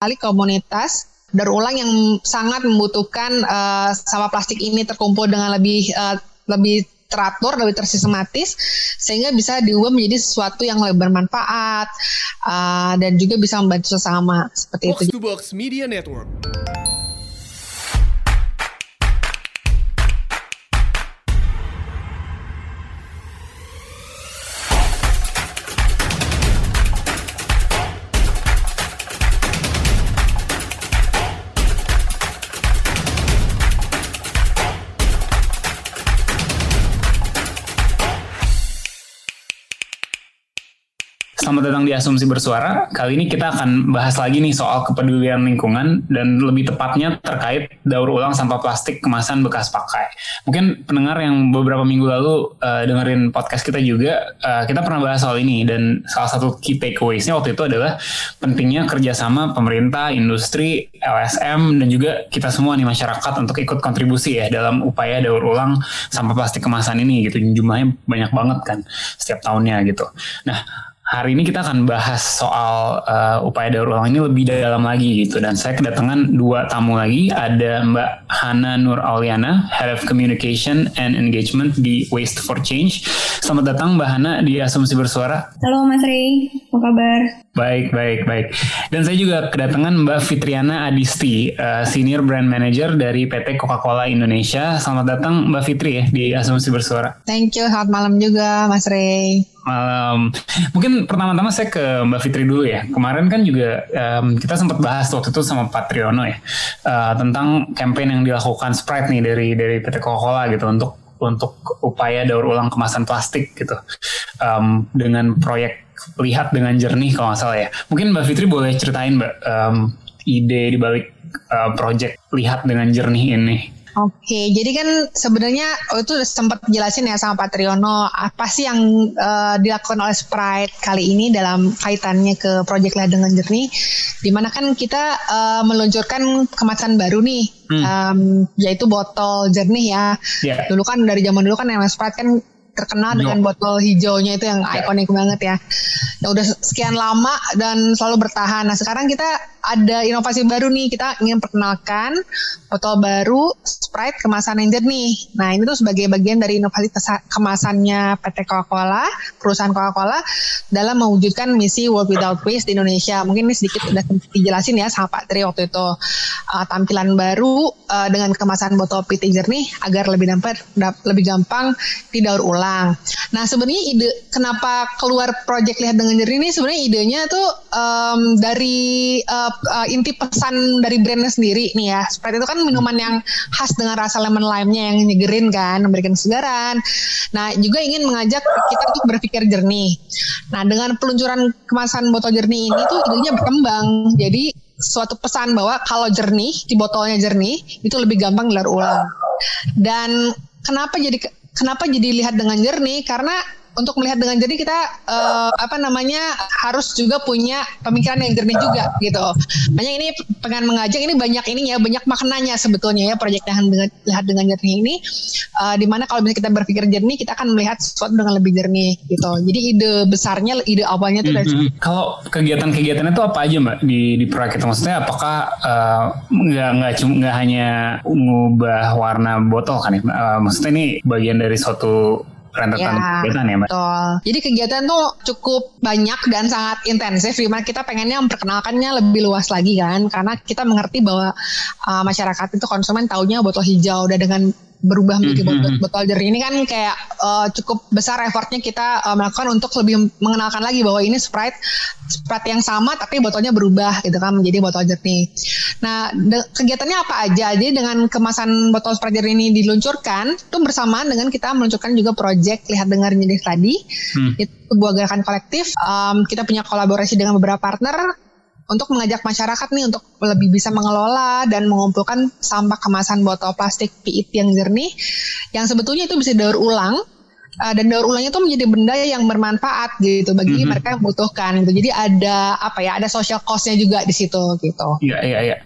kali komunitas daur ulang yang sangat membutuhkan uh, sampah plastik ini terkumpul dengan lebih uh, lebih teratur, lebih tersistematis, sehingga bisa diubah menjadi sesuatu yang lebih bermanfaat uh, dan juga bisa membantu sesama seperti Box itu. Box Media Network. Selamat datang di Asumsi Bersuara. Kali ini kita akan bahas lagi nih soal kepedulian lingkungan dan lebih tepatnya terkait daur ulang sampah plastik kemasan bekas pakai. Mungkin pendengar yang beberapa minggu lalu uh, dengerin podcast kita juga, uh, kita pernah bahas soal ini dan salah satu key takeaways-nya waktu itu adalah pentingnya kerjasama pemerintah, industri, LSM dan juga kita semua nih masyarakat untuk ikut kontribusi ya dalam upaya daur ulang sampah plastik kemasan ini gitu. Jumlahnya banyak banget kan setiap tahunnya gitu. Nah hari ini kita akan bahas soal uh, upaya daur ulang ini lebih dalam lagi gitu dan saya kedatangan dua tamu lagi ada Mbak Hana Nur Auliana Head of Communication and Engagement di Waste for Change. Selamat datang Mbak Hana di Asumsi Bersuara. Halo Mas Rey, apa kabar? Baik, baik, baik. Dan saya juga kedatangan Mbak Fitriana Adisti, uh, Senior Brand Manager dari PT Coca-Cola Indonesia. Selamat datang Mbak Fitri ya di Asumsi Bersuara. Thank you, selamat malam juga Mas Ray. Malam. Mungkin pertama-tama saya ke Mbak Fitri dulu ya. Kemarin kan juga um, kita sempat bahas waktu itu sama Pak Triono ya uh, tentang campaign yang dilakukan Sprite nih dari dari PT Coca-Cola gitu untuk untuk upaya daur ulang kemasan plastik gitu um, dengan proyek lihat dengan jernih kalau nggak salah ya. Mungkin Mbak Fitri boleh ceritain Mbak um, ide dibalik uh, proyek lihat dengan jernih ini. Oke, jadi kan sebenarnya oh itu sempat jelasin ya sama Pak Triono apa sih yang uh, dilakukan oleh Sprite kali ini dalam kaitannya ke proyek Lihat dengan Jernih, di mana kan kita uh, meluncurkan kemasan baru nih, hmm. um, yaitu botol jernih ya. Yeah. Dulu kan dari zaman dulu kan yang Sprite kan terkenal dengan botol hijaunya itu yang yeah. ikonik banget ya. Ya udah sekian lama dan selalu bertahan. Nah sekarang kita ada inovasi baru nih kita ingin perkenalkan botol baru Sprite kemasan yang jernih. Nah ini tuh sebagai bagian dari inovasi kemasannya PT Coca-Cola, perusahaan Coca-Cola dalam mewujudkan misi World Without Waste di Indonesia. Mungkin ini sedikit udah dijelasin ya sama Pak Tri waktu itu uh, tampilan baru uh, dengan kemasan botol PT jernih agar lebih dapat lebih gampang didaur ulang. Nah sebenarnya ide kenapa keluar proyek lihat dengan jernih ini sebenarnya idenya tuh um, dari uh, uh, inti pesan dari brandnya sendiri nih ya. Sprite itu kan minuman yang khas dengan rasa lemon lime-nya yang nyegerin kan, memberikan kesegaran. Nah, juga ingin mengajak kita untuk berpikir jernih. Nah, dengan peluncuran kemasan botol jernih ini tuh idenya berkembang. Jadi suatu pesan bahwa kalau jernih di botolnya jernih itu lebih gampang gelar ulang. Dan kenapa jadi kenapa jadi lihat dengan jernih? Karena untuk melihat dengan jernih kita uh, apa namanya harus juga punya pemikiran yang jernih juga gitu. Banyak ini pengen mengajak ini banyak ininya banyak maknanya sebetulnya ya proyek dengan lihat dengan jernih ini uh, di mana kalau misalnya kita berpikir jernih kita akan melihat sesuatu dengan lebih jernih gitu. Jadi ide besarnya ide awalnya tuh mm -hmm. kalau kegiatan-kegiatannya itu apa aja mbak di di proyek itu maksudnya apakah uh, nggak nggak cuma nggak hanya ngubah warna botol kan ya uh, maksudnya ini bagian dari suatu rentetan ya, kegiatan ya Mbak? Betul. Jadi kegiatan tuh cukup banyak dan sangat intensif di mana kita pengennya memperkenalkannya lebih luas lagi kan karena kita mengerti bahwa uh, masyarakat itu konsumen taunya botol hijau udah dengan berubah menjadi botol, mm-hmm. botol jernih ini kan kayak uh, cukup besar effortnya kita uh, melakukan untuk lebih mengenalkan lagi bahwa ini Sprite Sprite yang sama tapi botolnya berubah gitu kan menjadi botol jernih. Nah de- kegiatannya apa aja? Jadi dengan kemasan botol Sprite jernih ini diluncurkan itu bersamaan dengan kita meluncurkan juga project lihat dengar jernih tadi. Hmm. Itu sebuah gerakan kolektif. Um, kita punya kolaborasi dengan beberapa partner untuk mengajak masyarakat nih untuk lebih bisa mengelola dan mengumpulkan sampah kemasan botol plastik PET yang jernih yang sebetulnya itu bisa daur ulang uh, dan daur ulangnya itu menjadi benda yang bermanfaat gitu bagi mm -hmm. mereka yang membutuhkan gitu. Jadi ada apa ya, ada social cost-nya juga di situ gitu. Iya, iya, iya.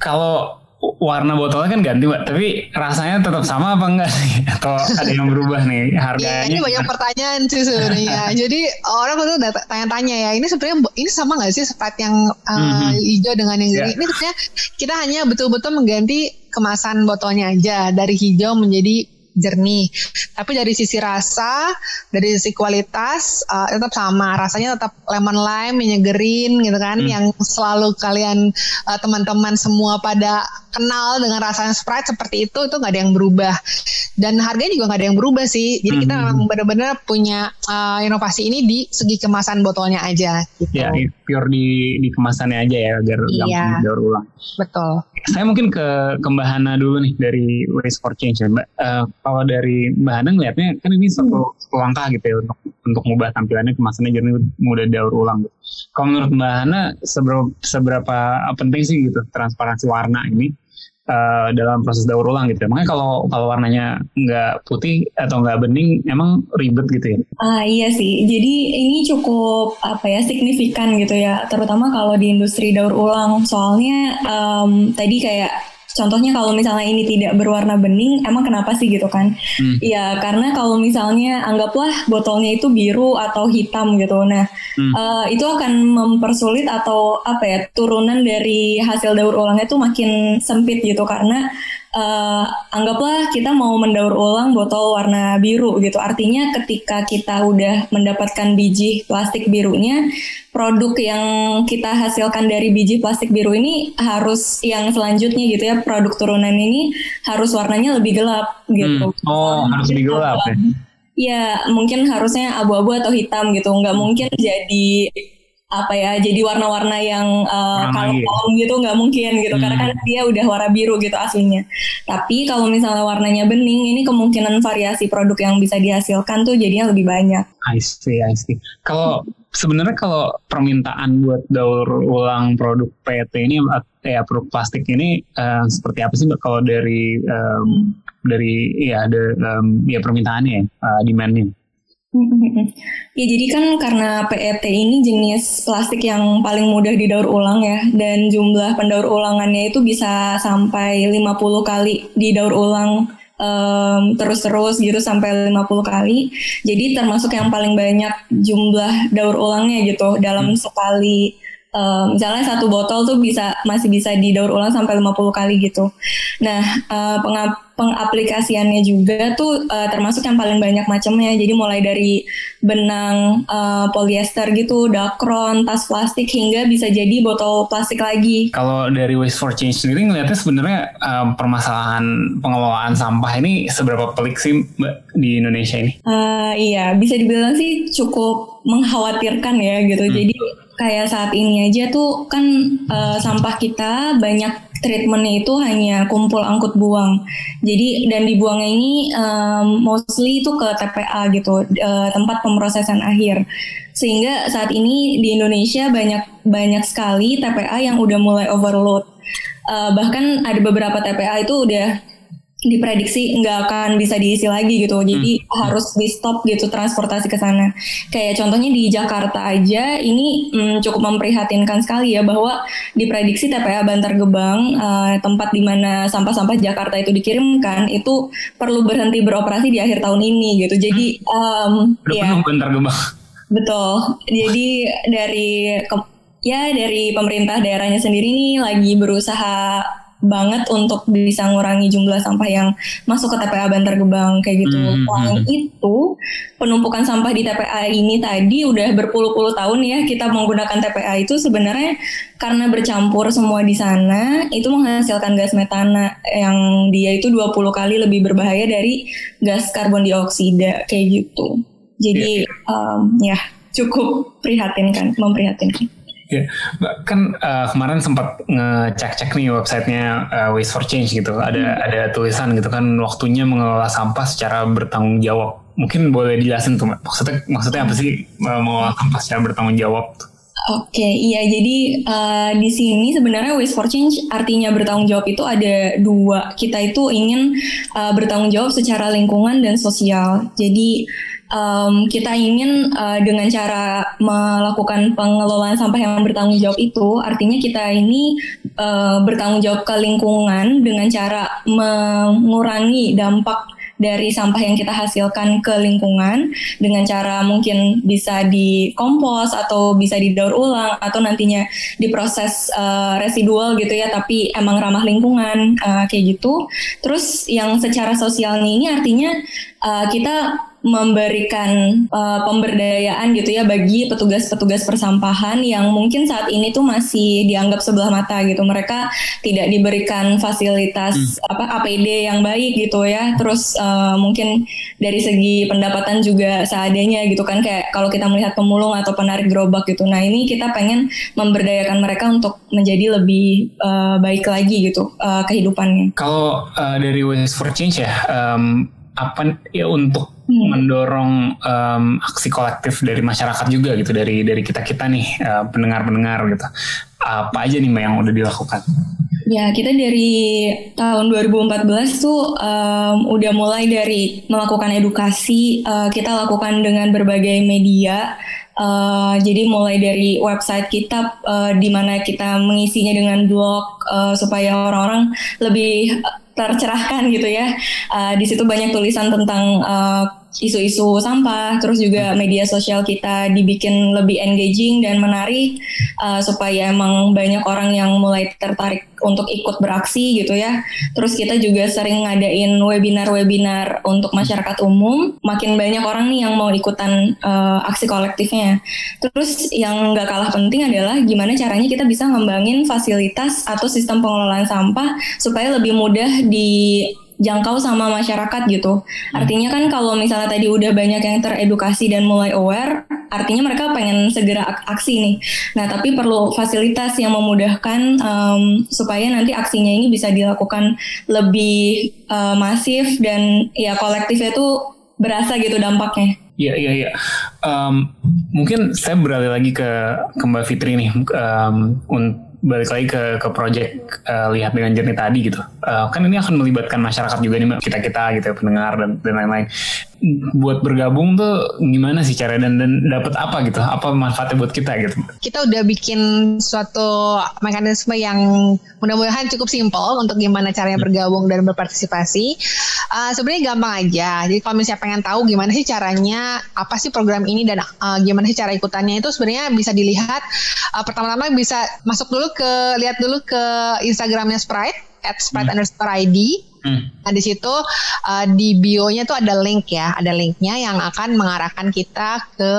Kalau warna botolnya kan ganti mbak, tapi rasanya tetap sama apa enggak sih? Atau ada yang berubah nih harganya? Ya, ini banyak pertanyaan sih sebenarnya. Jadi orang tuh tanya-tanya ya, ini sebenarnya ini sama nggak sih Sprite yang uh, mm-hmm. hijau dengan yang yeah. ini? sebenarnya kita hanya betul-betul mengganti kemasan botolnya aja dari hijau menjadi jernih. Tapi dari sisi rasa, dari sisi kualitas uh, tetap sama. Rasanya tetap lemon lime menyegerin gitu kan hmm. yang selalu kalian uh, teman-teman semua pada kenal dengan rasanya Sprite seperti itu itu nggak ada yang berubah. Dan harganya juga nggak ada yang berubah sih. Jadi hmm. kita memang benar-benar punya uh, inovasi ini di segi kemasan botolnya aja gitu. Ya, pure di di kemasannya aja ya agar iya. gampang daur ulang. Betul. Saya mungkin ke ke Mbak Hana dulu nih dari Waste for Change ya Mbak. Uh, kalau dari Mbak Hana ngeliatnya kan ini satu, satu langkah gitu ya untuk untuk mengubah tampilannya kemasannya jadi mudah daur ulang gitu. Kalau menurut Mbak Hana seberapa seberapa penting sih gitu transparansi warna ini uh, dalam proses daur ulang gitu. Ya? Makanya kalau kalau warnanya nggak putih atau nggak bening, emang ribet gitu ya? Ah iya sih. Jadi ini cukup apa ya signifikan gitu ya, terutama kalau di industri daur ulang. Soalnya um, tadi kayak Contohnya kalau misalnya ini tidak berwarna bening, emang kenapa sih gitu kan? Hmm. Ya karena kalau misalnya anggaplah botolnya itu biru atau hitam gitu, nah hmm. uh, itu akan mempersulit atau apa ya turunan dari hasil daur ulangnya itu makin sempit gitu karena uh, anggaplah kita mau mendaur ulang botol warna biru gitu. Artinya ketika kita udah mendapatkan biji plastik birunya, produk yang kita hasilkan dari biji plastik biru ini harus yang selanjutnya gitu ya, produk turunan ini harus warnanya lebih gelap gitu. Hmm. Oh, harus lebih gelap ya. Ya, mungkin harusnya abu-abu atau hitam gitu. Nggak mungkin jadi apa ya jadi warna-warna yang uh, kalau gitu nggak mungkin gitu hmm. karena kan dia udah warna biru gitu aslinya. Tapi kalau misalnya warnanya bening ini kemungkinan variasi produk yang bisa dihasilkan tuh jadinya lebih banyak. I see I see. Kalau sebenarnya kalau permintaan buat daur ulang produk PET ini ya produk plastik ini uh, seperti apa sih mbak kalau dari um, dari ya ada um, ya permintaannya uh, demandnya Ya jadi kan karena PET ini jenis plastik yang paling mudah didaur ulang ya dan jumlah pendaur ulangannya itu bisa sampai 50 kali didaur ulang um, terus-terus gitu sampai 50 kali. Jadi termasuk yang paling banyak jumlah daur ulangnya gitu dalam hmm. sekali um, misalnya satu botol tuh bisa masih bisa didaur ulang sampai 50 kali gitu. Nah, uh, pengap pengaplikasiannya juga tuh uh, termasuk yang paling banyak macamnya. Jadi mulai dari benang uh, polyester gitu, dakron, tas plastik hingga bisa jadi botol plastik lagi. Kalau dari Waste for Change sendiri ngeliatnya sebenarnya uh, permasalahan pengelolaan sampah ini seberapa pelik sih Mbak di Indonesia ini? Uh, iya, bisa dibilang sih cukup mengkhawatirkan ya gitu. Hmm. Jadi kayak saat ini aja tuh kan uh, sampah kita banyak treatmentnya itu hanya kumpul angkut buang. Jadi dan dibuangnya ini um, mostly itu ke TPA gitu, uh, tempat pemrosesan akhir. Sehingga saat ini di Indonesia banyak banyak sekali TPA yang udah mulai overload. Uh, bahkan ada beberapa TPA itu udah diprediksi nggak akan bisa diisi lagi gitu. Jadi hmm. harus di stop gitu transportasi ke sana. Kayak contohnya di Jakarta aja ini hmm, cukup memprihatinkan sekali ya bahwa diprediksi TPA Bantar Gebang uh, tempat di mana sampah-sampah Jakarta itu dikirimkan itu perlu berhenti beroperasi di akhir tahun ini gitu. Jadi um, Udah ya Bantar Gebang. Betul. Jadi dari ya dari pemerintah daerahnya sendiri nih lagi berusaha banget untuk bisa ngurangi jumlah sampah yang masuk ke TPA Bantar Gebang kayak gitu. Mm -hmm. Selain itu, penumpukan sampah di TPA ini tadi udah berpuluh-puluh tahun ya kita menggunakan TPA itu sebenarnya karena bercampur semua di sana itu menghasilkan gas metana yang dia itu 20 kali lebih berbahaya dari gas karbon dioksida kayak gitu. Jadi yeah. um, ya cukup prihatinkan, memprihatinkan. Ya, kan uh, kemarin sempat ngecek-cek nih websitenya uh, Waste for Change gitu. Ada hmm. ada tulisan gitu kan waktunya mengelola sampah secara bertanggung jawab. Mungkin boleh dijelasin tuh, Maksudnya maksudnya apa sih uh, mengelola sampah secara bertanggung jawab? Oke, iya jadi uh, di sini sebenarnya Waste for Change artinya bertanggung jawab itu ada dua. Kita itu ingin uh, bertanggung jawab secara lingkungan dan sosial. Jadi um, kita ingin uh, dengan cara melakukan pengelolaan sampah yang bertanggung jawab itu, artinya kita ini uh, bertanggung jawab ke lingkungan dengan cara mengurangi dampak dari sampah yang kita hasilkan ke lingkungan dengan cara mungkin bisa dikompos atau bisa didaur ulang atau nantinya diproses uh, residual gitu ya tapi emang ramah lingkungan uh, kayak gitu. Terus yang secara sosialnya ini artinya uh, kita memberikan uh, pemberdayaan gitu ya bagi petugas-petugas persampahan yang mungkin saat ini tuh masih dianggap sebelah mata gitu. Mereka tidak diberikan fasilitas hmm. apa APD yang baik gitu ya. Terus uh, mungkin dari segi pendapatan juga seadanya gitu kan kayak kalau kita melihat pemulung atau penarik gerobak gitu. Nah, ini kita pengen memberdayakan mereka untuk menjadi lebih uh, baik lagi gitu uh, kehidupannya. Kalau uh, dari Waste for Change ya um, apa ya untuk hmm. mendorong um, aksi kolektif dari masyarakat juga gitu dari dari kita kita nih uh, pendengar-pendengar gitu apa aja nih mbak yang udah dilakukan? Ya kita dari tahun 2014 tuh um, udah mulai dari melakukan edukasi uh, kita lakukan dengan berbagai media Uh, jadi mulai dari website kita uh, di mana kita mengisinya dengan blog uh, supaya orang-orang lebih tercerahkan gitu ya. Uh, di situ banyak tulisan tentang uh, isu-isu sampah, terus juga media sosial kita dibikin lebih engaging dan menarik uh, supaya emang banyak orang yang mulai tertarik untuk ikut beraksi gitu ya. Terus kita juga sering ngadain webinar-webinar untuk masyarakat umum. Makin banyak orang nih yang mau ikutan uh, aksi kolektifnya. Terus yang nggak kalah penting adalah gimana caranya kita bisa ngembangin fasilitas atau sistem pengelolaan sampah supaya lebih mudah di jangkau sama masyarakat gitu. Hmm. Artinya kan kalau misalnya tadi udah banyak yang teredukasi dan mulai aware, artinya mereka pengen segera aksi nih. Nah, tapi perlu fasilitas yang memudahkan um, supaya nanti aksinya ini bisa dilakukan lebih uh, masif dan ya kolektifnya tuh berasa gitu dampaknya. Iya iya iya. Um, mungkin saya beralih lagi ke ke Mbak Fitri nih um, untuk balik lagi ke ke project uh, lihat dengan jernih tadi gitu. Uh, kan ini akan melibatkan masyarakat juga nih kita kita gitu ya, pendengar dan dan lain-lain buat bergabung tuh gimana sih cara dan dan dapat apa gitu? Apa manfaatnya buat kita gitu? Kita udah bikin suatu mekanisme yang mudah-mudahan cukup simpel untuk gimana caranya hmm. bergabung dan berpartisipasi. Uh, sebenarnya gampang aja. Jadi kalau misalnya pengen tahu gimana sih caranya apa sih program ini dan uh, gimana sih cara ikutannya itu sebenarnya bisa dilihat uh, pertama-tama bisa masuk dulu ke lihat dulu ke Instagramnya Sprite at Sprite hmm. underscore ID Hmm. Nah di situ uh, di bio-nya tuh ada link ya, ada linknya yang akan mengarahkan kita ke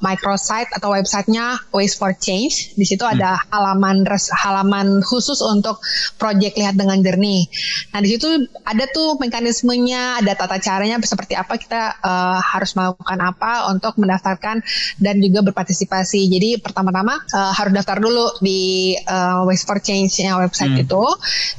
microsite atau websitenya Waste for Change. Di situ hmm. ada halaman res, halaman khusus untuk project lihat dengan jernih. Nah di situ ada tuh mekanismenya, ada tata caranya seperti apa kita uh, harus melakukan apa untuk mendaftarkan dan juga berpartisipasi. Jadi pertama-tama uh, harus daftar dulu di uh, Waste for Change-nya website hmm. itu.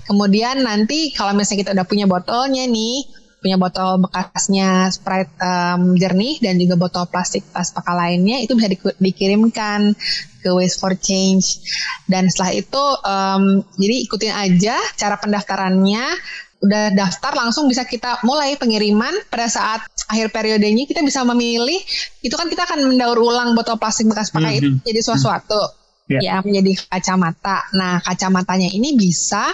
Kemudian nanti kalau misalnya kita udah punya botolnya nih punya botol bekasnya Sprite um, jernih dan juga botol plastik tas pakai lainnya itu bisa di, dikirimkan ke Waste for Change dan setelah itu um, jadi ikutin aja cara pendaftarannya udah daftar langsung bisa kita mulai pengiriman pada saat akhir periodenya kita bisa memilih itu kan kita akan mendaur ulang botol plastik bekas pakai mm -hmm. itu mhm. jadi sesuatu mm -hmm. ya menjadi kacamata nah kacamatanya ini bisa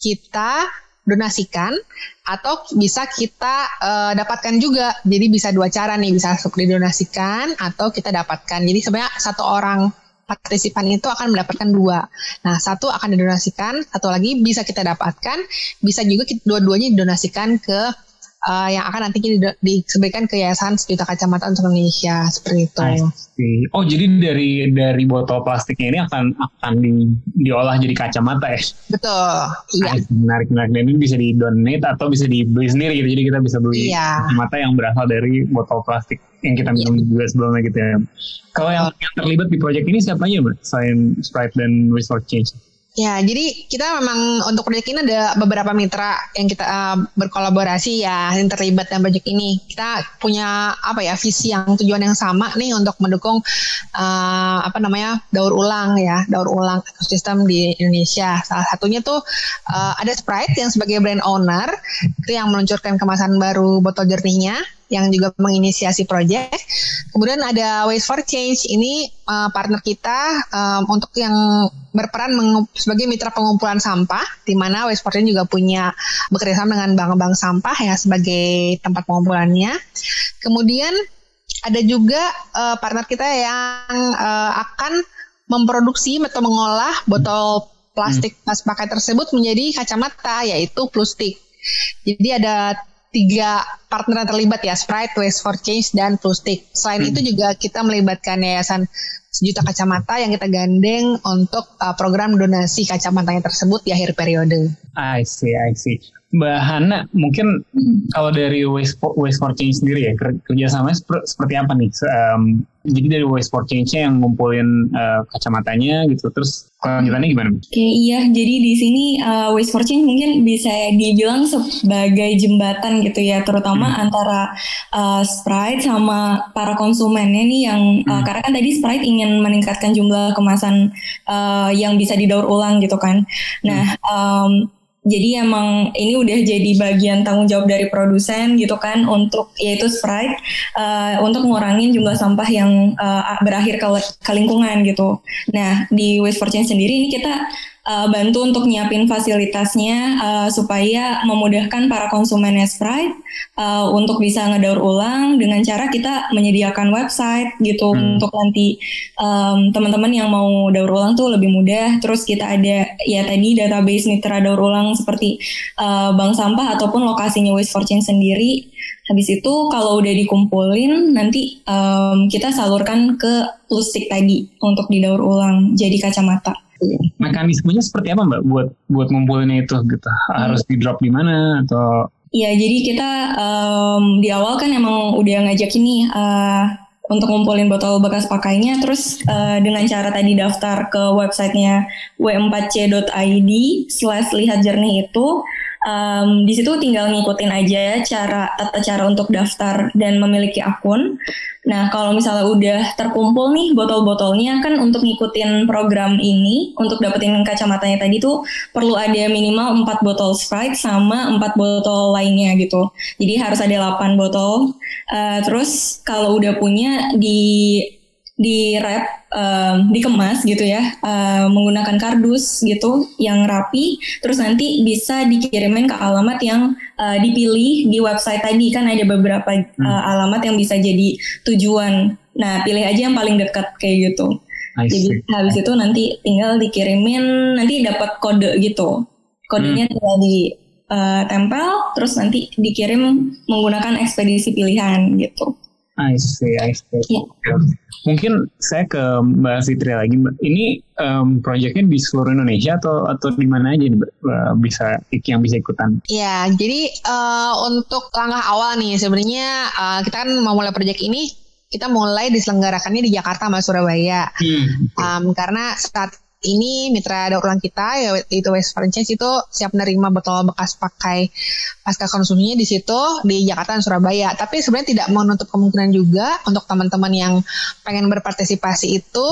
kita donasikan atau bisa kita uh, dapatkan juga. Jadi bisa dua cara nih, bisa didonasikan atau kita dapatkan. Jadi sebenarnya satu orang partisipan itu akan mendapatkan dua. Nah, satu akan didonasikan, satu lagi bisa kita dapatkan, bisa juga dua-duanya didonasikan ke uh, yang akan nanti disebutkan ke Yayasan Sejuta Kacamata untuk Indonesia seperti itu. Oh jadi dari dari botol plastiknya ini akan akan di, diolah jadi kacamata ya? Betul. Iya. menarik menarik dan ini bisa di donate atau bisa dibeli sendiri gitu. Jadi kita bisa beli iya. kacamata yang berasal dari botol plastik yang kita minum iya. juga sebelumnya gitu ya. Kalau yang, yang terlibat di proyek ini siapa aja mbak? Selain Sprite dan for Change? Ya, jadi kita memang untuk proyek ini ada beberapa mitra yang kita uh, berkolaborasi ya, yang terlibat dalam proyek ini. Kita punya apa ya visi yang tujuan yang sama nih untuk mendukung uh, apa namanya daur ulang ya, daur ulang ekosistem di Indonesia. Salah satunya tuh uh, ada Sprite yang sebagai brand owner itu yang meluncurkan kemasan baru botol jernihnya yang juga menginisiasi proyek. Kemudian ada Waste for Change ini uh, partner kita um, untuk yang berperan sebagai mitra pengumpulan sampah, di mana Waste for Change juga punya bekerjasama dengan bank-bank sampah ya sebagai tempat pengumpulannya. Kemudian ada juga uh, partner kita yang uh, akan memproduksi atau mengolah botol plastik hmm. pas pakai tersebut menjadi kacamata yaitu plastik. Jadi ada tiga partner yang terlibat ya Sprite, Waste for Change dan Plustik. Selain hmm. itu juga kita melibatkan yayasan sejuta kacamata yang kita gandeng untuk uh, program donasi kacamatanya tersebut di akhir periode. I see, I see. Mbak Hana, mungkin kalau dari Waste for, Waste for Change sendiri ya, kerjasamanya seperti apa nih? Um, jadi dari Waste for Change-nya yang ngumpulin uh, kacamatanya gitu, terus kelanjutannya gimana? Oke, iya. Jadi di sini uh, Waste for Change mungkin bisa dibilang sebagai jembatan gitu ya, terutama hmm. antara uh, Sprite sama para konsumennya nih yang, uh, karena kan tadi Sprite ingin meningkatkan jumlah kemasan uh, yang bisa didaur ulang gitu kan. Nah, um, jadi emang ini udah jadi bagian tanggung jawab dari produsen gitu kan untuk yaitu Sprite uh, untuk ngurangin jumlah sampah yang uh, berakhir ke, ke lingkungan gitu. Nah di Waste for Change sendiri ini kita uh, bantu untuk nyiapin fasilitasnya uh, supaya memudahkan para konsumen Sprite uh, untuk bisa ngedaur ulang dengan cara kita menyediakan website gitu hmm. untuk nanti um, teman-teman yang mau daur ulang tuh lebih mudah. Terus kita ada ya tadi database mitra daur ulang seperti uh, bank sampah ataupun lokasinya Waste for Change sendiri. Habis itu kalau udah dikumpulin nanti um, kita salurkan ke plastik tadi untuk didaur ulang jadi kacamata. Mekanismenya seperti apa mbak buat buat ngumpulinnya itu gitu? Harus di drop di mana atau? Iya jadi kita um, di awal kan emang udah ngajak ini uh, untuk ngumpulin botol bekas pakainya terus uh, dengan cara tadi daftar ke websitenya w4c.id slash lihat jernih itu um, di situ tinggal ngikutin aja cara tata cara untuk daftar dan memiliki akun. Nah, kalau misalnya udah terkumpul nih botol-botolnya kan untuk ngikutin program ini untuk dapetin kacamatanya tadi tuh perlu ada minimal 4 botol Sprite sama 4 botol lainnya gitu. Jadi harus ada 8 botol. Uh, terus kalau udah punya di di wrap um, dikemas gitu ya uh, menggunakan kardus gitu yang rapi terus nanti bisa dikirimin ke alamat yang uh, dipilih di website tadi. Kan ada beberapa uh, alamat yang bisa jadi tujuan. Nah pilih aja yang paling dekat kayak gitu. Jadi habis itu nanti tinggal dikirimin nanti dapat kode gitu. Kodenya hmm. tinggal di uh, tempel terus nanti dikirim menggunakan ekspedisi pilihan gitu I see, I see. Yeah. Mungkin saya ke Mbak Fitri lagi. Ini um, proyeknya di seluruh Indonesia atau atau di mana aja uh, bisa yang bisa ikutan? Ya, jadi uh, untuk langkah awal nih sebenarnya uh, kita kan mau mulai proyek ini kita mulai diselenggarakannya di Jakarta sama Surabaya. Hmm. Um, karena saat ini mitra daur ulang kita yaitu West Franchise itu siap menerima botol bekas pakai pasca konsumsinya di situ di Jakarta dan Surabaya. Tapi sebenarnya tidak menutup kemungkinan juga untuk teman-teman yang pengen berpartisipasi itu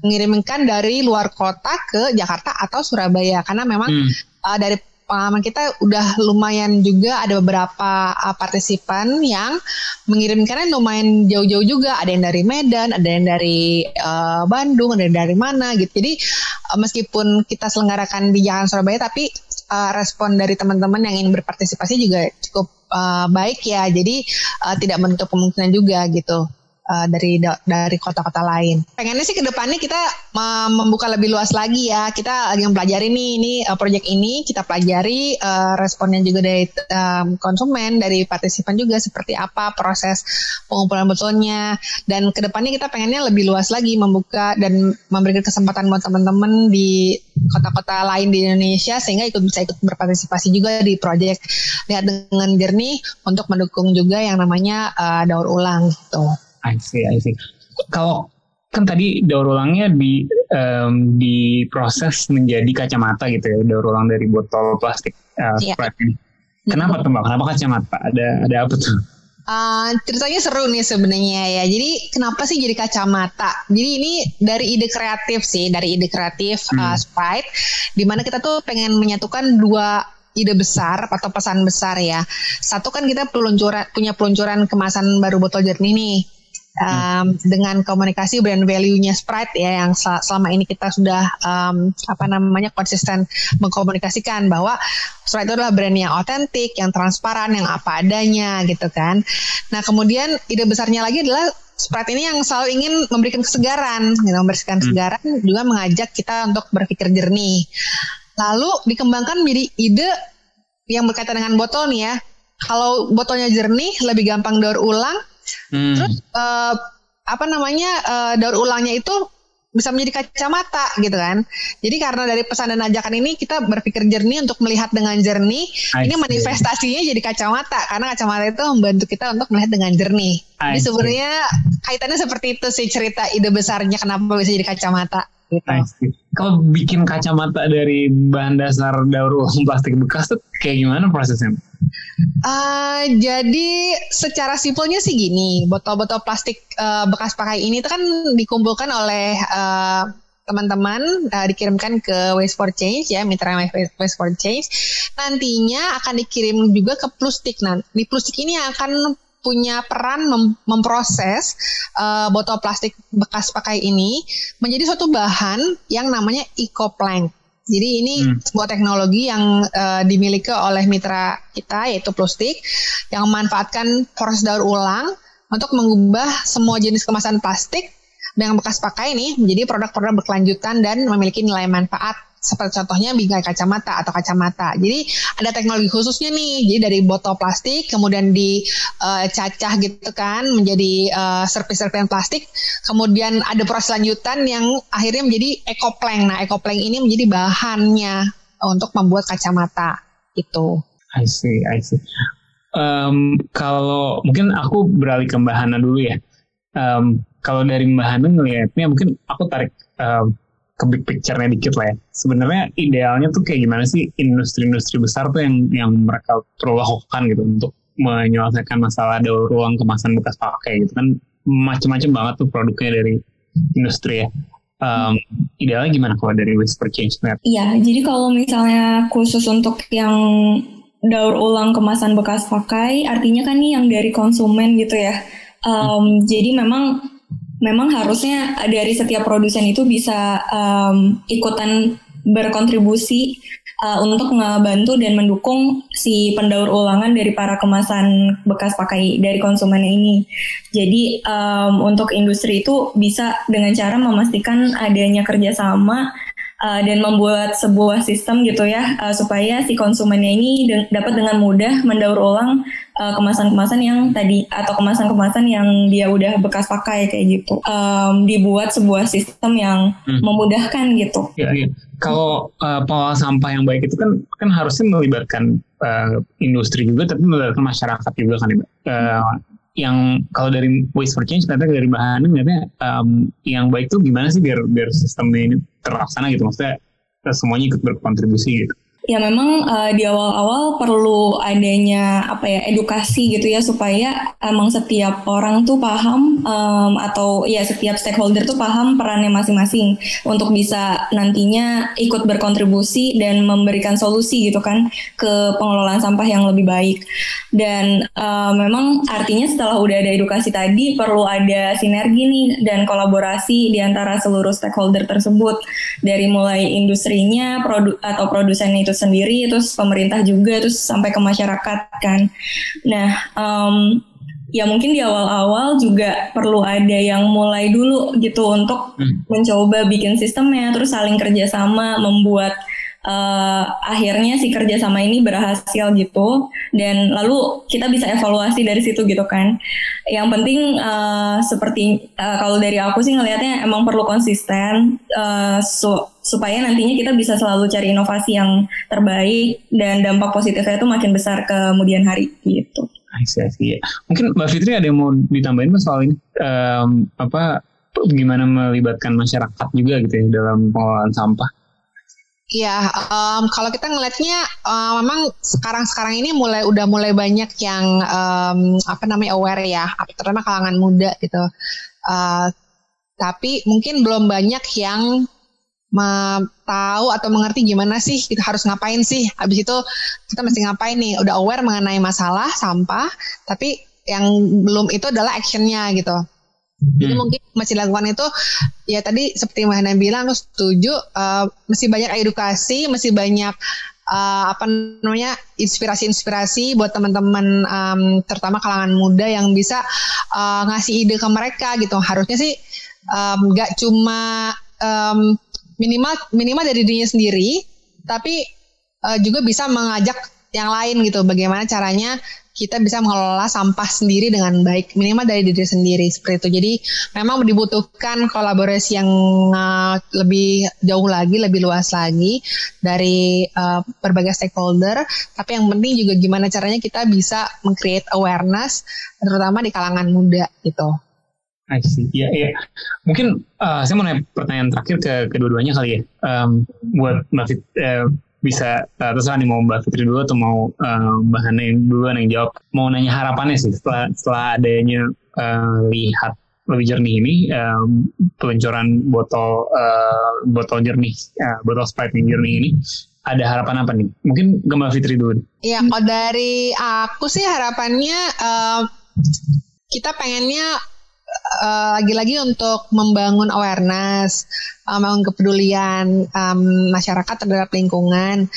mengirimkan dari luar kota ke Jakarta atau Surabaya karena memang hmm. uh, dari pengalaman kita udah lumayan juga. Ada beberapa uh, partisipan yang mengirimkannya lumayan jauh-jauh juga. Ada yang dari Medan ada yang dari uh, Bandung ada yang dari mana gitu. Jadi uh, meskipun kita selenggarakan di Jalan Surabaya tapi uh, respon dari teman-teman yang ingin berpartisipasi juga cukup uh, baik ya. Jadi uh, tidak menutup kemungkinan juga gitu uh, dari dari kota-kota lain. Pengennya sih ke depannya kita membuka lebih luas lagi ya. Kita lagi mempelajari nih ini uh, proyek ini kita pelajari uh, responnya juga dari um, konsumen, dari partisipan juga seperti apa proses pengumpulan botolnya dan ke depannya kita pengennya lebih luas lagi membuka dan memberikan kesempatan buat teman-teman di kota-kota lain di Indonesia sehingga ikut bisa ikut berpartisipasi juga di proyek lihat dengan jernih untuk mendukung juga yang namanya uh, daur ulang gitu. I see, I see. Kalau kan tadi daur ulangnya di um, diproses menjadi kacamata gitu ya daur ulang dari botol plastik uh, yeah. Sprite ini. Kenapa tuh mbak? Kenapa kacamata? Ada ada apa tuh? Uh, ceritanya seru nih sebenarnya ya. Jadi kenapa sih jadi kacamata? Jadi ini dari ide kreatif sih, dari ide kreatif hmm. uh, Sprite, di mana kita tuh pengen menyatukan dua ide besar atau pesan besar ya. Satu kan kita peluncuran punya peluncuran kemasan baru botol jernih nih um, dengan komunikasi brand value-nya Sprite ya yang selama ini kita sudah um, apa namanya konsisten mengkomunikasikan bahwa Sprite itu adalah brand yang otentik, yang transparan, yang apa adanya gitu kan. Nah kemudian ide besarnya lagi adalah Sprite ini yang selalu ingin memberikan kesegaran, gitu, memberikan hmm. kesegaran juga mengajak kita untuk berpikir jernih. Lalu dikembangkan menjadi ide yang berkaitan dengan botol nih ya. Kalau botolnya jernih, lebih gampang daur ulang, Hmm. Terus uh, apa namanya uh, daur ulangnya itu bisa menjadi kacamata gitu kan. Jadi karena dari pesan dan ajakan ini kita berpikir jernih untuk melihat dengan jernih. ini manifestasinya jadi kacamata karena kacamata itu membantu kita untuk melihat dengan jernih. Jadi sebenarnya kaitannya seperti itu sih cerita ide besarnya kenapa bisa jadi kacamata. Gitu. Kalau bikin kacamata dari bahan dasar daur ulang plastik bekas tuh kayak gimana prosesnya? Uh, jadi secara simpelnya sih gini, botol-botol plastik uh, bekas pakai ini kan dikumpulkan oleh uh, teman-teman uh, dikirimkan ke Waste for Change ya mitra Waste for Change. Nantinya akan dikirim juga ke Plustik. Nah di Plustik ini akan punya peran mem memproses uh, botol plastik bekas pakai ini menjadi suatu bahan yang namanya EcoPlank jadi ini hmm. sebuah teknologi yang uh, dimiliki oleh mitra kita yaitu Plustik yang memanfaatkan proses daur ulang untuk mengubah semua jenis kemasan plastik yang bekas pakai ini menjadi produk-produk berkelanjutan dan memiliki nilai manfaat seperti contohnya bingkai kacamata atau kacamata. Jadi ada teknologi khususnya nih. Jadi dari botol plastik kemudian dicacah uh, gitu kan menjadi uh, serpis-serpihan plastik. Kemudian ada proses lanjutan yang akhirnya menjadi ekoplank. Nah, ekoplank ini menjadi bahannya untuk membuat kacamata itu. I see, I see. Um, kalau mungkin aku beralih ke Mbak dulu ya. Um, kalau dari Mbak ngelihatnya mungkin aku tarik um, ke big picture-nya dikit lah ya. Sebenarnya idealnya tuh kayak gimana sih industri-industri besar tuh yang yang mereka perlu lakukan gitu untuk menyelesaikan masalah daur ulang kemasan bekas pakai gitu kan macam-macam banget tuh produknya dari industri ya. Um, idealnya gimana kalau dari waste per change net? Iya, jadi kalau misalnya khusus untuk yang daur ulang kemasan bekas pakai, artinya kan nih yang dari konsumen gitu ya. Um, hmm. Jadi memang memang harusnya dari setiap produsen itu bisa um, ikutan berkontribusi uh, untuk ngebantu dan mendukung si pendaur ulangan dari para kemasan bekas pakai dari konsumen ini. Jadi um, untuk industri itu bisa dengan cara memastikan adanya kerjasama uh, dan membuat sebuah sistem gitu ya uh, supaya si konsumennya ini de dapat dengan mudah mendaur ulang kemasan-kemasan uh, yang tadi atau kemasan-kemasan yang dia udah bekas pakai kayak gitu um, dibuat sebuah sistem yang hmm. memudahkan gitu. Ya, ya. Kalau uh, pengelola sampah yang baik itu kan kan harusnya melibatkan uh, industri juga tapi melibatkan masyarakat juga kan uh, yang kalau dari waste for change ternyata dari bahan ternyata um, yang baik tuh gimana sih biar biar sistem ini terlaksana gitu maksudnya semuanya ikut berkontribusi gitu ya memang uh, di awal-awal perlu adanya apa ya edukasi gitu ya supaya emang setiap orang tuh paham um, atau ya setiap stakeholder tuh paham perannya masing-masing untuk bisa nantinya ikut berkontribusi dan memberikan solusi gitu kan ke pengelolaan sampah yang lebih baik. Dan uh, memang artinya setelah udah ada edukasi tadi perlu ada sinergi nih dan kolaborasi di antara seluruh stakeholder tersebut. Dari mulai industrinya produ atau produsennya itu sendiri terus pemerintah juga terus sampai ke masyarakat kan. Nah um, ya mungkin di awal-awal juga perlu ada yang mulai dulu gitu untuk hmm. mencoba bikin sistemnya terus saling kerjasama membuat uh, akhirnya si kerjasama ini berhasil gitu. Dan lalu kita bisa evaluasi dari situ gitu kan. Yang penting uh, seperti uh, kalau dari aku sih ngelihatnya emang perlu konsisten uh, so, supaya nantinya kita bisa selalu cari inovasi yang terbaik dan dampak positifnya itu makin besar kemudian hari gitu. I see, I see. Mungkin Mbak Fitri ada yang mau ditambahin mas soal ini um, apa gimana melibatkan masyarakat juga gitu ya dalam pengelolaan sampah. Ya, um, kalau kita ngelihatnya um, memang sekarang-sekarang ini mulai udah mulai banyak yang um, apa namanya aware ya, terutama kalangan muda gitu. Uh, tapi mungkin belum banyak yang tahu atau mengerti gimana sih kita harus ngapain sih. Habis itu kita mesti ngapain nih? Udah aware mengenai masalah sampah, tapi yang belum itu adalah actionnya gitu. Jadi hmm. mungkin masih dilakukan itu ya tadi seperti Mbak Hana bilang aku setuju uh, masih banyak edukasi, masih banyak uh, apa namanya inspirasi-inspirasi buat teman-teman um, terutama kalangan muda yang bisa uh, ngasih ide ke mereka gitu. Harusnya sih nggak um, cuma um, minimal minimal dari dirinya sendiri, tapi uh, juga bisa mengajak yang lain gitu. Bagaimana caranya kita bisa mengelola sampah sendiri dengan baik minimal dari diri sendiri seperti itu jadi memang dibutuhkan kolaborasi yang uh, lebih jauh lagi lebih luas lagi dari uh, berbagai stakeholder tapi yang penting juga gimana caranya kita bisa mengcreate awareness terutama di kalangan muda gitu I see. Ya, ya. Mungkin uh, saya mau nanya pertanyaan terakhir ke kedua-duanya kali ya. Um, buat Mbak Fit, uh, bisa uh, terserah nih mau Mbak Fitri dulu atau mau uh, Mbak Hana yang duluan yang jawab. Mau nanya harapannya sih setelah setelah adanya uh, lihat lebih jernih ini um, peluncuran botol uh, botol jernih uh, botol Sprite yang jernih ini ada harapan apa nih? Mungkin ke Mbak Fitri dulu. Iya, kalau dari aku sih harapannya uh, kita pengennya lagi-lagi uh, untuk membangun awareness, uh, membangun kepedulian um, masyarakat terhadap lingkungan,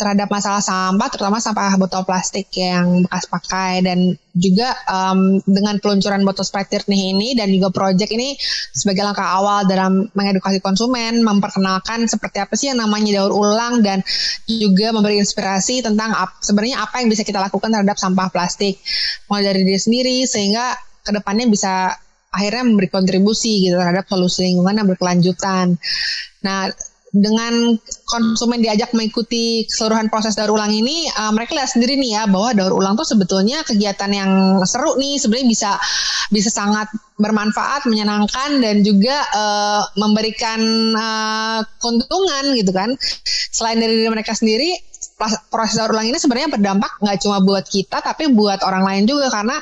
terhadap masalah sampah, terutama sampah botol plastik yang bekas pakai. Dan juga um, dengan peluncuran botol Sprite nih ini dan juga project ini sebagai langkah awal dalam mengedukasi konsumen, memperkenalkan seperti apa sih yang namanya daur ulang dan juga memberi inspirasi tentang ap, sebenarnya apa yang bisa kita lakukan terhadap sampah plastik. Mulai dari diri sendiri sehingga ke depannya bisa akhirnya memberi kontribusi gitu terhadap solusi lingkungan yang berkelanjutan. Nah, dengan konsumen diajak mengikuti keseluruhan proses daur ulang ini, uh, mereka lihat sendiri nih ya bahwa daur ulang tuh sebetulnya kegiatan yang seru nih, sebenarnya bisa bisa sangat bermanfaat, menyenangkan dan juga uh, memberikan uh, keuntungan gitu kan. Selain dari diri mereka sendiri, proses daur ulang ini sebenarnya berdampak nggak cuma buat kita tapi buat orang lain juga karena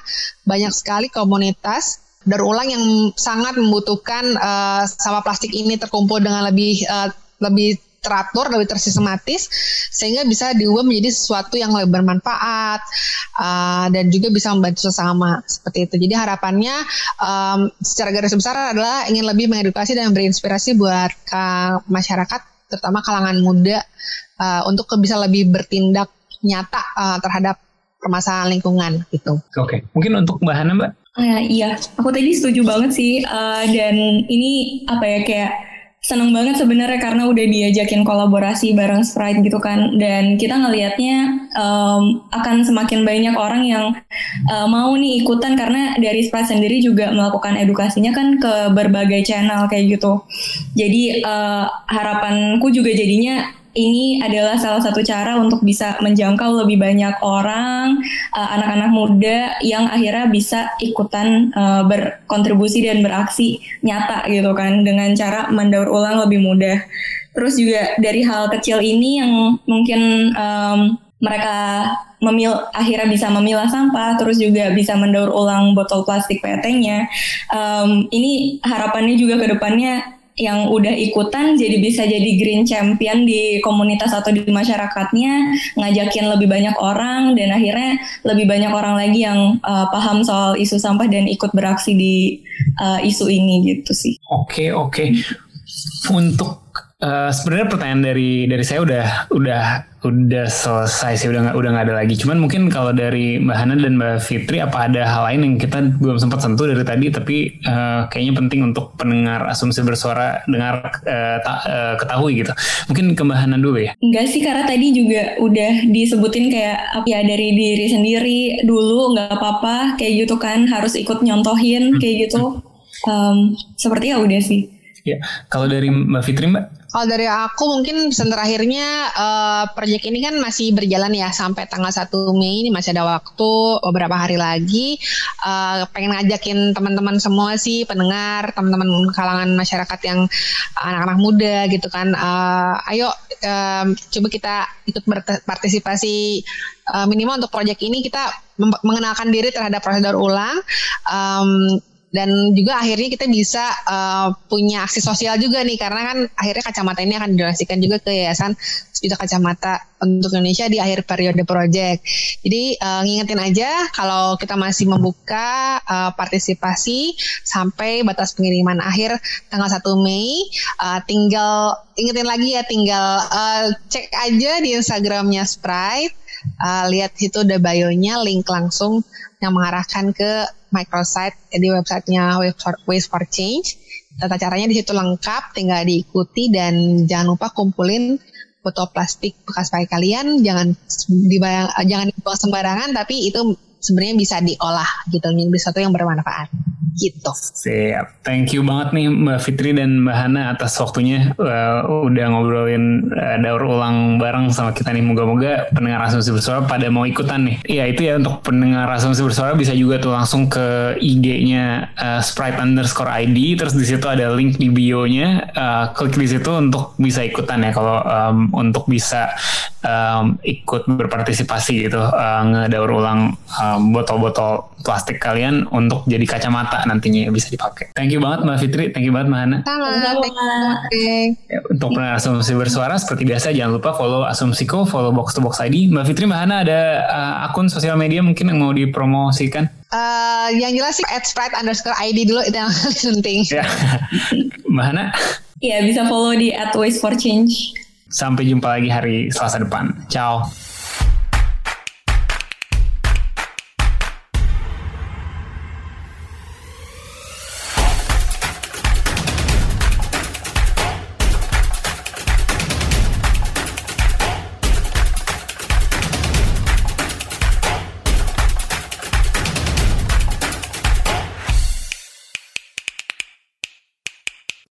banyak sekali komunitas daur ulang yang sangat membutuhkan uh, sampah plastik ini terkumpul dengan lebih uh, lebih teratur, lebih tersistematis, sehingga bisa diubah menjadi sesuatu yang lebih bermanfaat uh, dan juga bisa membantu sesama seperti itu. Jadi harapannya um, secara garis besar adalah ingin lebih mengedukasi dan berinspirasi buat uh, masyarakat, terutama kalangan muda, uh, untuk bisa lebih bertindak nyata uh, terhadap permasalahan lingkungan gitu. Oke, okay. mungkin untuk Mbak Hana Mbak Uh, iya, aku tadi setuju banget sih. Uh, dan ini apa ya kayak seneng banget sebenarnya karena udah diajakin kolaborasi bareng Sprite gitu kan. Dan kita ngelihatnya um, akan semakin banyak orang yang uh, mau nih ikutan karena dari Sprite sendiri juga melakukan edukasinya kan ke berbagai channel kayak gitu. Jadi uh, harapanku juga jadinya ini adalah salah satu cara untuk bisa menjangkau lebih banyak orang, uh, anak-anak muda yang akhirnya bisa ikutan uh, berkontribusi dan beraksi nyata gitu kan dengan cara mendaur ulang lebih mudah. Terus juga dari hal kecil ini yang mungkin um, mereka memil akhirnya bisa memilah sampah, terus juga bisa mendaur ulang botol plastik PET-nya. Um, ini harapannya juga ke depannya yang udah ikutan jadi bisa jadi green champion di komunitas atau di masyarakatnya ngajakin lebih banyak orang dan akhirnya lebih banyak orang lagi yang uh, paham soal isu sampah dan ikut beraksi di uh, isu ini gitu sih. Oke okay, oke. Okay. Untuk uh, sebenarnya pertanyaan dari dari saya udah udah udah selesai sih udah nggak udah nggak ada lagi. Cuman mungkin kalau dari Mbak Hana dan Mbak Fitri apa ada hal lain yang kita belum sempat sentuh dari tadi tapi uh, kayaknya penting untuk pendengar asumsi bersuara dengar uh, ta, uh, ketahui gitu. Mungkin ke Mbak Hana dulu ya. Enggak sih karena tadi juga udah disebutin kayak ya dari diri sendiri dulu nggak apa-apa kayak gitu kan harus ikut nyontohin kayak gitu. Um, seperti ya udah sih Ya, kalau dari Mbak Fitri Mbak? Kalau dari aku mungkin pesan terakhirnya uh, proyek ini kan masih berjalan ya sampai tanggal 1 Mei ini masih ada waktu beberapa hari lagi. Uh, pengen ngajakin teman-teman semua sih pendengar, teman-teman kalangan masyarakat yang anak-anak muda gitu kan. Uh, ayo um, coba kita ikut berpartisipasi uh, minimal untuk proyek ini kita mengenalkan diri terhadap prosedur ulang. Um, dan juga akhirnya kita bisa uh, punya aksi sosial juga nih karena kan akhirnya kacamata ini akan didonasikan juga ke yayasan Juta Kacamata untuk Indonesia di akhir periode project. Jadi uh, ngingetin aja kalau kita masih membuka uh, partisipasi sampai batas pengiriman akhir tanggal 1 Mei. Uh, tinggal ingetin lagi ya tinggal uh, cek aja di Instagramnya Sprite. Uh, lihat situ ada bio-nya, link langsung yang mengarahkan ke microsite di websitenya Waste for Change. Tata caranya di situ lengkap, tinggal diikuti dan jangan lupa kumpulin botol plastik bekas pakai kalian, jangan dibayang, jangan dibuang sembarangan, tapi itu sebenarnya bisa diolah gitu, menjadi sesuatu yang bermanfaat gitu. Siap. Thank you banget nih Mbak Fitri dan Mbak Hana atas waktunya uh, udah ngobrolin uh, daur ulang bareng sama kita nih. Moga-moga pendengar asumsi bersuara pada mau ikutan nih. Iya itu ya untuk pendengar asumsi bersuara bisa juga tuh langsung ke IG-nya uh, Sprite underscore ID terus di situ ada link di bio-nya. Uh, klik di situ untuk bisa ikutan ya kalau um, untuk bisa um, ikut berpartisipasi gitu uh, ngedaur ulang um, botol-botol plastik kalian untuk jadi kacamata nantinya bisa dipakai. Thank you banget Mbak Fitri, thank you banget Mbak Hana. Sama, ya, untuk pendengar asumsi bersuara seperti biasa jangan lupa follow Asumsiko, follow Box to Box ID. Mbak Fitri, Mbak Hana ada uh, akun sosial media mungkin yang mau dipromosikan? Uh, yang jelas sih at sprite underscore ID dulu itu yang penting. Ya. Mbak Hana? Iya bisa follow di at waste for change. Sampai jumpa lagi hari Selasa depan. Ciao.